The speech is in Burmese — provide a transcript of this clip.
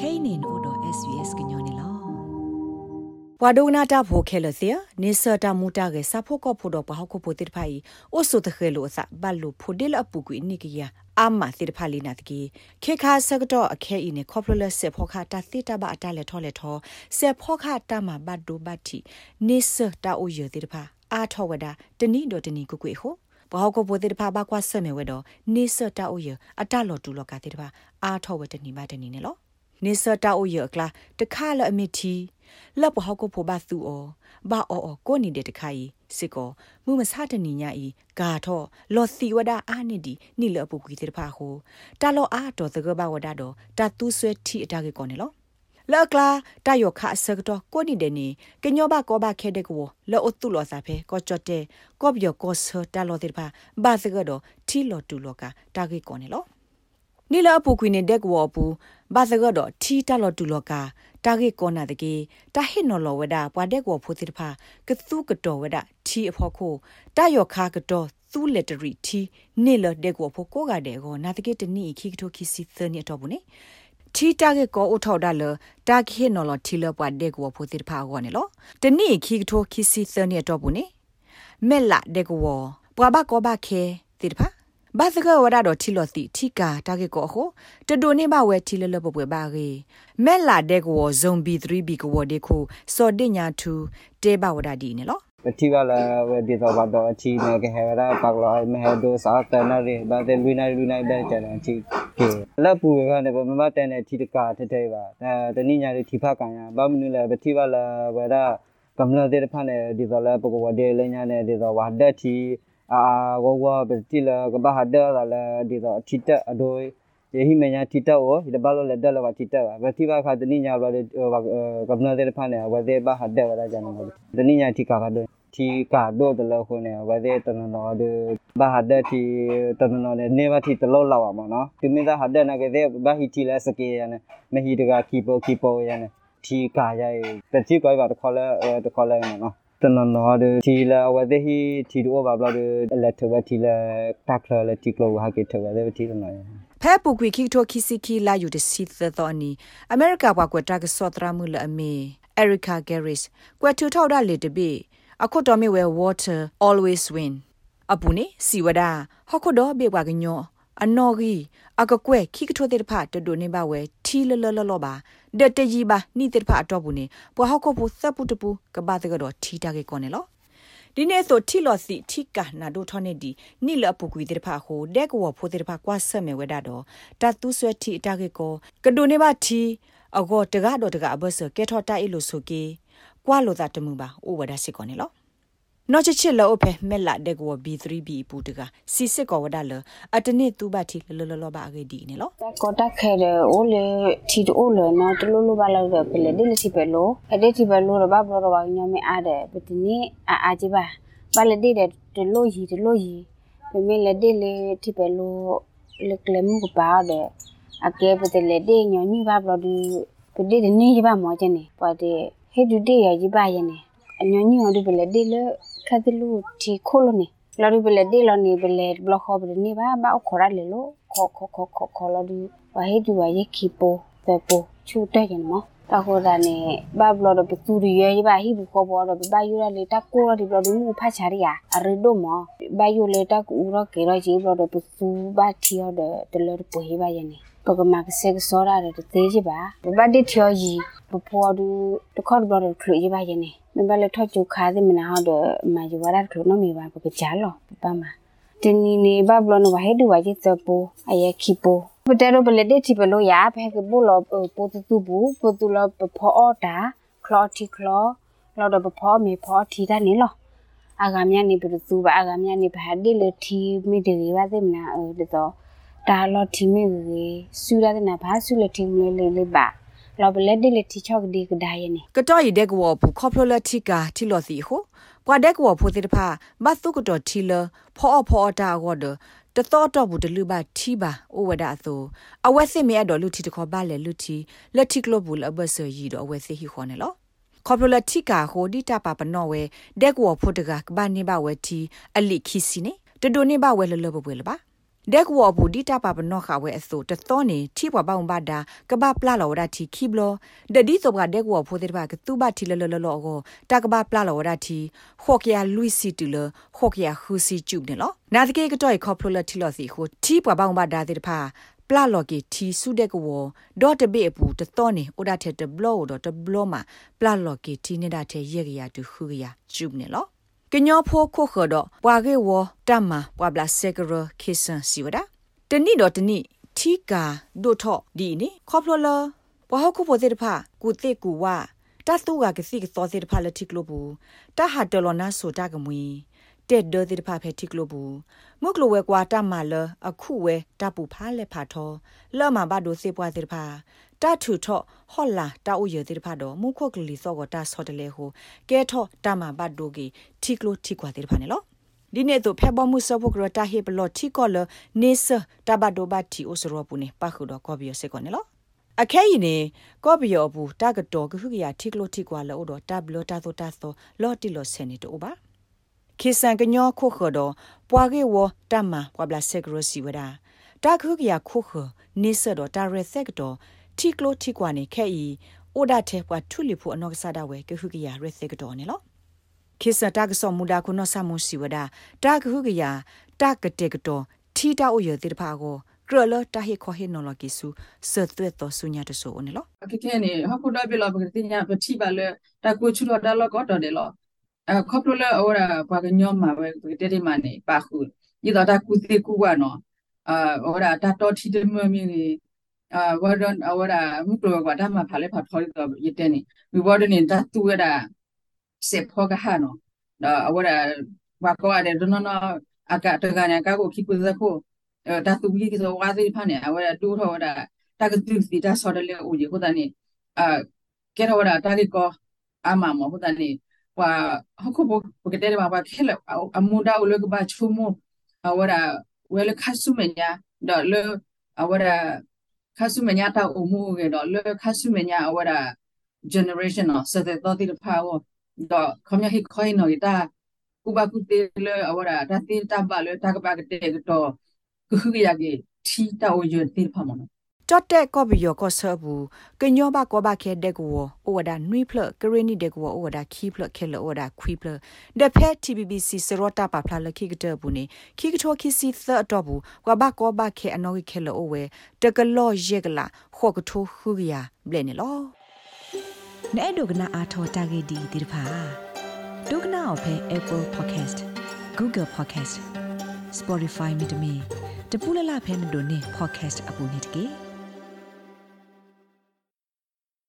kainin odo svs gnyone lo ဝါဒိုနာတာဖိုခဲလစီနေစတာမူတာကေစာဖိုကဖိုဒပဟခုပိုတိဖိုင်အိုဆုတခဲလိုအစဘလူဖိုဒလအပူကွိနိကီယာအာမတိတဖာလီနာတကီခေခါဆကတော့အခဲအင်းကော်ပလလက်ဆေဖောခါတာတိတဘအတလက်ထောလက်ထောဆေဖောခါတာမဘတ်ဒိုဘတ်တီနေစတာအိုယတိတဖာအာထောဝဒတနိဒိုတနိကုကွေဟိုဘောကပိုတိတဖာဘကွာဆွမေဝဲတော့နေစတာအိုယအတလော်တူလောကတိတဖာအာထောဝတနိမတနိနေလော နေစတာအိုယကလာတခါလအမီတီလက်ပဟောက်ကိုဖိုဘာသူအောဘာအောအောကိုနေတဲ့တခါကြီးစစ်ကောမှုမဆတနီညာဤဂါထောလော်စီဝဒအာနိဒီနိလအပုကွေတဲ့ဖာဟိုတာလောအာတော်သကဘဝဒတော့တတူဆွဲထီအတာကေကောနေလောလောက်ကလာတယောခအစကတော့ကိုနေတဲ့နေကညောဘကောဘခဲတဲ့ကောလောအတုလောစာဖဲကောချတ်တဲ့ကောပြောကောဆတာလောတဲ့ဖာဘာစကတော့ထီလောတူလောကတာကေကောနေလော နိလအပုကွေနေတဲ့ကောပူဘာစကတော့ထီတလောတူလောကတာဂေကောနာတကေတာဟိနော်လောဝဒပွားတဲ့ကိုဖိုတိတဖာကသုကတော်ဝဒထီအဖို့ခိုတာယောခါကတော်သူလက်တရီထီနေလတဲ့ကိုဖိုကိုကတဲ့ကိုနာတကေတနိခိကထိုခိစီသနေတော့ဘူးနေထီတာကေကိုအထောက်ဒါလတာခေနော်လထီလပွားတဲ့ကိုဖိုတိတဖာကောနေလောတနိခိကထိုခိစီသနေတော့ဘူးနေမဲလာတဲ့ကိုပွားဘကောဘခဲတိတဖာ ဘာစကဝရတော့ထီလို့တီထီကာတာကေကိုဟိုတဒိုနေဘဝဲထီလလပပွေပါကေမဲလာတဲ့ကောဇုံဘီ 3B ကိုဒီခုစော်တင်ညာ2တေဘဝဒဒီနေလို့ပတိကလာဝဒီတော့ဘာတော့အချီနေကဟဲရပါကလာမဟဒိုစာတနရီဘာတဲ့လူနိုင်လူနိုင်တဲ့ကျန်အချီကေလက်ပူကနေဗမတဲ့နဲ့ထီတကာထထဲပါအဲတနိညာလေးထီဖကန်ရဘာမနူလဲပတိကလာဝရကမ္လတဲ့ဖာနေဒီတော့လဲပကဝဒေလညာနဲ့ဒီတော့ဝါဒက်ထီ အာဝဝပတိလကဘာဟဒါလာဒီတော့ထိတအဒိုယေဟိမညာထိတဝဒီဘလောလက်ဒလဝထိတဝတိဘာခဒနိညာဘလောကဗနာတဲ့ဖာနေဝဒေဘာဟဒါဝလာဂျန်နောဒနိညာထိကာကဒိုထိကာဒိုတလခုနေဝဒေတနနောဒဘာဟဒါထိတနနောနေဝထိတလောလောက်အောင်မနော်ဒီမင်းသားဟဒါနာကတဲ့ဘာဟီထိလဲစကေရနေမဟီတကခီပိုခီပိုရနေထိကာရဲ့တတိကွိုက်ပါတခေါ်လဲတခေါ်လဲနော် တနနာဒတီလာဝဒဟီတီရောဘာဘလာဒလက်ထဝတီလာတက်လာလက်တီကလောဟာကေထဝဒတီလာနော်ဖဲပုကွီခိထိုခိစီခိလာယူဒစီသတော်နီအမေရိကဘွားကွတာကဆော့တရာမှုလအမီအရီကာဂယ်ရစ်ကွယ်ထူထောက်တာလေတပိအခွတ်တော်မြဝဲ water always win အပူနေစီဝဒါဟခုတော်ဘေကွာကညော အနော်ဂီအကကွဲခိကထိုတဲ့ဖတ်တိုနေပါဝဲထီလလလလပါဒတကြီးပါနိတဲ့ဖတ်တော့ဘူးနေပွားဟောက်ဖို့စပ်ပူတပူကဘာတကတော့ထီတာကေကောနေလောဒီနေ့ဆိုထီလော်စီထီကနာဒိုထောနေဒီနိလပူကွေတဲ့ဖတ်ဟိုဒက်ကောဖိုတဲ့ဖတ်ကွာဆက်မဲဝဲတာတော့တတူဆွဲထီတာကေကောကဒိုနေပါထီအကောတကတော့တကအဘဆကဲထော်တိုင်လို့ဆိုကေကွာလို့သာတမှုပါအိုဝဒါစစ်ကောနေလော နော်ချစ်ချစ်လောဖေမဲလာတဲ့ကော B3B ပူတကစီစစ်ကောဝဒါလအတနစ်သူဘတီလလလဘာအကေဒီနေလောကောတက်ခဲတဲ့အိုလေတီတိုလေနော်တလူလူပါလောက်တဲ့ပလေဒီလစီပဲလို့အဒီတီပဲလို့ဘာဘလောဘာညမအားတဲ့ပတနီအာအာကြီးပါဘာလေဒီတဲ့တလို့ရီတလို့ရီပမေလေဒီလေတီပဲလို့လကလမှုကပါတဲ့အကဲပတလေဒီညညဘာဘလောဒီပဒီဒီနေကြီးပါမောချင်နေပါတဲ့ဟေဒူဒီရကြီးပါရဲ့နေ အညညောဒီပလေဒီလေခတ်လူတီခိုလိုနေလာရီဘလေဒီလာနေဘလေဘလခေါ်ဘနေပါဘာခေါ်ရလေလို့ခေါ်ခေါ်ခေါ်ခေါ်ခေါ်လာဒီဝဟေဒီဝယေခီပိုပေပိုချူတဲ့ရင်မတဟိုဒါနေဘာဘလတော့ပသူရီရဲ့ဘာဟိဘူးခေါ်ပေါ်တော့ဘာယူရလေတကိုရဒီဘလဒီမူဖတ်ချရီယာအရဒိုမဘာယူလေတကူရကေရကြီးဘလတော့ပသူဘာတီရတဲ့တလပဟိဘာယနေ ပကမကစေကစောရတဲ့သေးကြီးပါဘာဒီချောကြီးပပေါ်ဒူတခေါ်ဘလတော့ခရီးဘာယနေမဘလက်ထော့ချူခါသည်မနာဟောတော့မယူဝရခလုံးမီပါပကကြလောပမတင်းနီနေဘဘလနဝဟဲဒူဝါကြီးသပူအယခိပူပတဲရဘလက်တဲ့တိပလို့ရဖဲကဘူလောပိုတူတူဘူးပိုတူလောပဖောအော်တာခလော်တီခလော်လော်တော့ပဖောမေဖောထီတာနေလောအာဂမ်မြနေပတူပါအာဂမ်မြနေဘာဒီလထီမိဒီပါသိမနာအဲ တော့ဒါလော်ထီမိကြီးစူရတဲ့နာဘာစူလထီမလေးလေးပါလောဘလက်ဒီလက်တီချော့ဒီကဒါယနေကတော့ရတဲ့ကောဘူးခေါပလလက်တီကာတီလော်စီဟိုပွားတဲ့ကောဖိုတိတဖာမတ်တုကတော့တီလဖောဖောတာကောဒတတော်တော့ဘူးတလူပါတီပါအိုဝဒအသောအဝက်စစ်မြတ်တော်လူတီတခေါ်ပါလေလူတီလက်တီကလဘူးလဘဆာရီတော့အဝက်စစ်ဟီခေါ်နေလောခေါပလလက်တီကာဟိုဒီတာပါပနော့ဝဲဒက်ကောဖိုတကကဘာနေပါဝဲတီအလိခီစီနေတဒိုနေပါဝဲလလဘပွဲလပါ ဒက်ဝဘူဒီတာပါပနောခဝဲအစိုတသောနေထိပွားပေါင်းပါတာကပပလာလောရာတီခိဘလဒဒီဆိုကဒက်ဝဖိုတဲ့ပါကတူပါတီလလလလောကိုတကပပလာလောရာတီခေါကရလူစီတူလခေါကရခူစီကျုပ်နေလောနာတကေကတော့ခေါပလိုလတီလောစီကိုထိပွားပေါင်းပါတာတဲ့ပါပလာလော်ကီတီဆုတဲ့ကောဒေါ်တဘေပူတတော်နေအိုဒါတဲ့တဘလောဒေါ်တဘလောမှာပလာလော်ကီတီနေတာတဲ့ရေကရတူခူရကျုပ်နေလော ကညောဖိုခိုခဒပွာကေဝတမ္မာပွာဘလာဆေကရခိစန်စီဝဒတနိတော့တနိထီကာဒိုထော့ဒီနိခေါပလလပွာဟခုပိုစေတဖာကုတေကူဝတတ်သူကကစီကသောစေတဖာလက်ထိကလို့ဘူးတဟာတလနာဆိုတာကမွေတဲ့ဒတဲ့တဖာဖဲထိကလို့ဘူးမုကလိုဝဲကွာတမလအခုဝဲတပူဖားလက်ဖာထောလော့မှာဘဒိုစေပွားစေတဖာ တထူထော့ဟော့လာတာအိုရတဲ့ဖာတော့မုခုတ်ကလေးစောကတာဆော့တလေဟိုကဲထော့တမဘတ်ဒိုဂီထိကလို့ထိကွာတဲ့ဖာနေလောဒီနေ့တော့ဖဲဘမှုစဖို့ကရတာဟေဘလော့ထိကောလနေစတဘဒိုဘတ်တီအိုစရောပူနေပခုတော့ကောဘီယစေကောနေလောအခဲရင်နေကောဘီယောဘူးတာကတော်ကခုကရထိကလို့ထိကွာလို့တော့တဘလောတာသောတာသောလော်တီလော်ဆယ်နေတော့ပါခေဆန်ကညောခုခတော့ပွားကေဝတမ္မာပွာဘလာဆက်ဂရစီဝဒါတာခုကရခုခနေစတော့တာရက်ဆက်တော့ တီကလိုတီကွာနေခဲဤအိုဒါတဲ့ပွားထုလီဖို့အနောက်ကစားတာဝဲကခုကရရက်ဆက်တော့နေလောခေစတာကစောမူဒါကုနောဆာမွန်စီဝဒါတာကခုကရတာကတဲ့ကတော့ထီတာအိုရတဲ့ဖာကိုကရလတာဟေခေါ်ဟေနော်လကိစုစသွဲ့တော်ဆုညာတဆိုနေလောအကခဲနေဟခုတော့ပြလောပကတိညာပတိပါလေတကူချူတော့တလောကတော့တယ်လောအခေါပလလေအော်ရာဘာကညောမှာပဲတေတေမနေပါခုဒီတော့တကူတိကူကနော်အာအော်ရာတတော်ထီတမမီနေ အာဝဒန်အဝဒမှုကလောကဒါမှဖလဲဖထောတော့ရတဲ့နိမိဘောဒနိဒါသူရတာစေဖောကဟာနောအဝဒဝကောရဒနနအကတကညာကကိုခိပုဇခိုဒါသူကြီးကဆိုဝါစီဖနဲ့ အဝဒတူထောဒါတကတူစီဒါဆော်ဒလေဦးကြီးဟိုတနိအာကဲရဝဒတာကေကောအမမဟိုတနိဝါဟခုဘပကတဲ့မှာပါခဲလအမူဒါဥလကဘာချုံမအဝဒဝဲလခဆုမညာဒါလအဝဒ kasumenya ta omu ge do le kasumenya awara generation no so the to the power do khomya hi khoi no ita kuba ku te le awara ta tin ta ba le ta ka ba ge te do ku ya ge thi ta o yo tin pha mo no นาะสเตตอติพาวดอคอมยาฮิคอยนอตากูบากุเตเลอาว่าตาติตาบาเลตากบากเตกดอกูคือยาเกทีตาโอยติพามอน ကြော့တဲ့ကောဘီယောကောဆာဘူးကညောဘကောဘခဲတဲ့ကောအိုဝဒါနွိဖလကရနီတဲ့ကောအိုဝဒါခီဖလခဲလောဝဒါခွီဖလဒဖက် TBBC စရောတာပါဖလာလခိကတဲ့ဘူးနေခိကထောခိစီသတော့ဘူးကွာဘကောဘခဲအနော်ခဲလောဝဲတကလောယေကလာခောကထိုခူရဘလဲနေလောနဲ့ဒုကနာအာထောတာဂေဒီဒီဖာဒုကနာအဖဲ Apple Podcast Google Podcast Spotify မြေတမီတပူလလဖဲမတို့နေ podcast အပူနေတကေ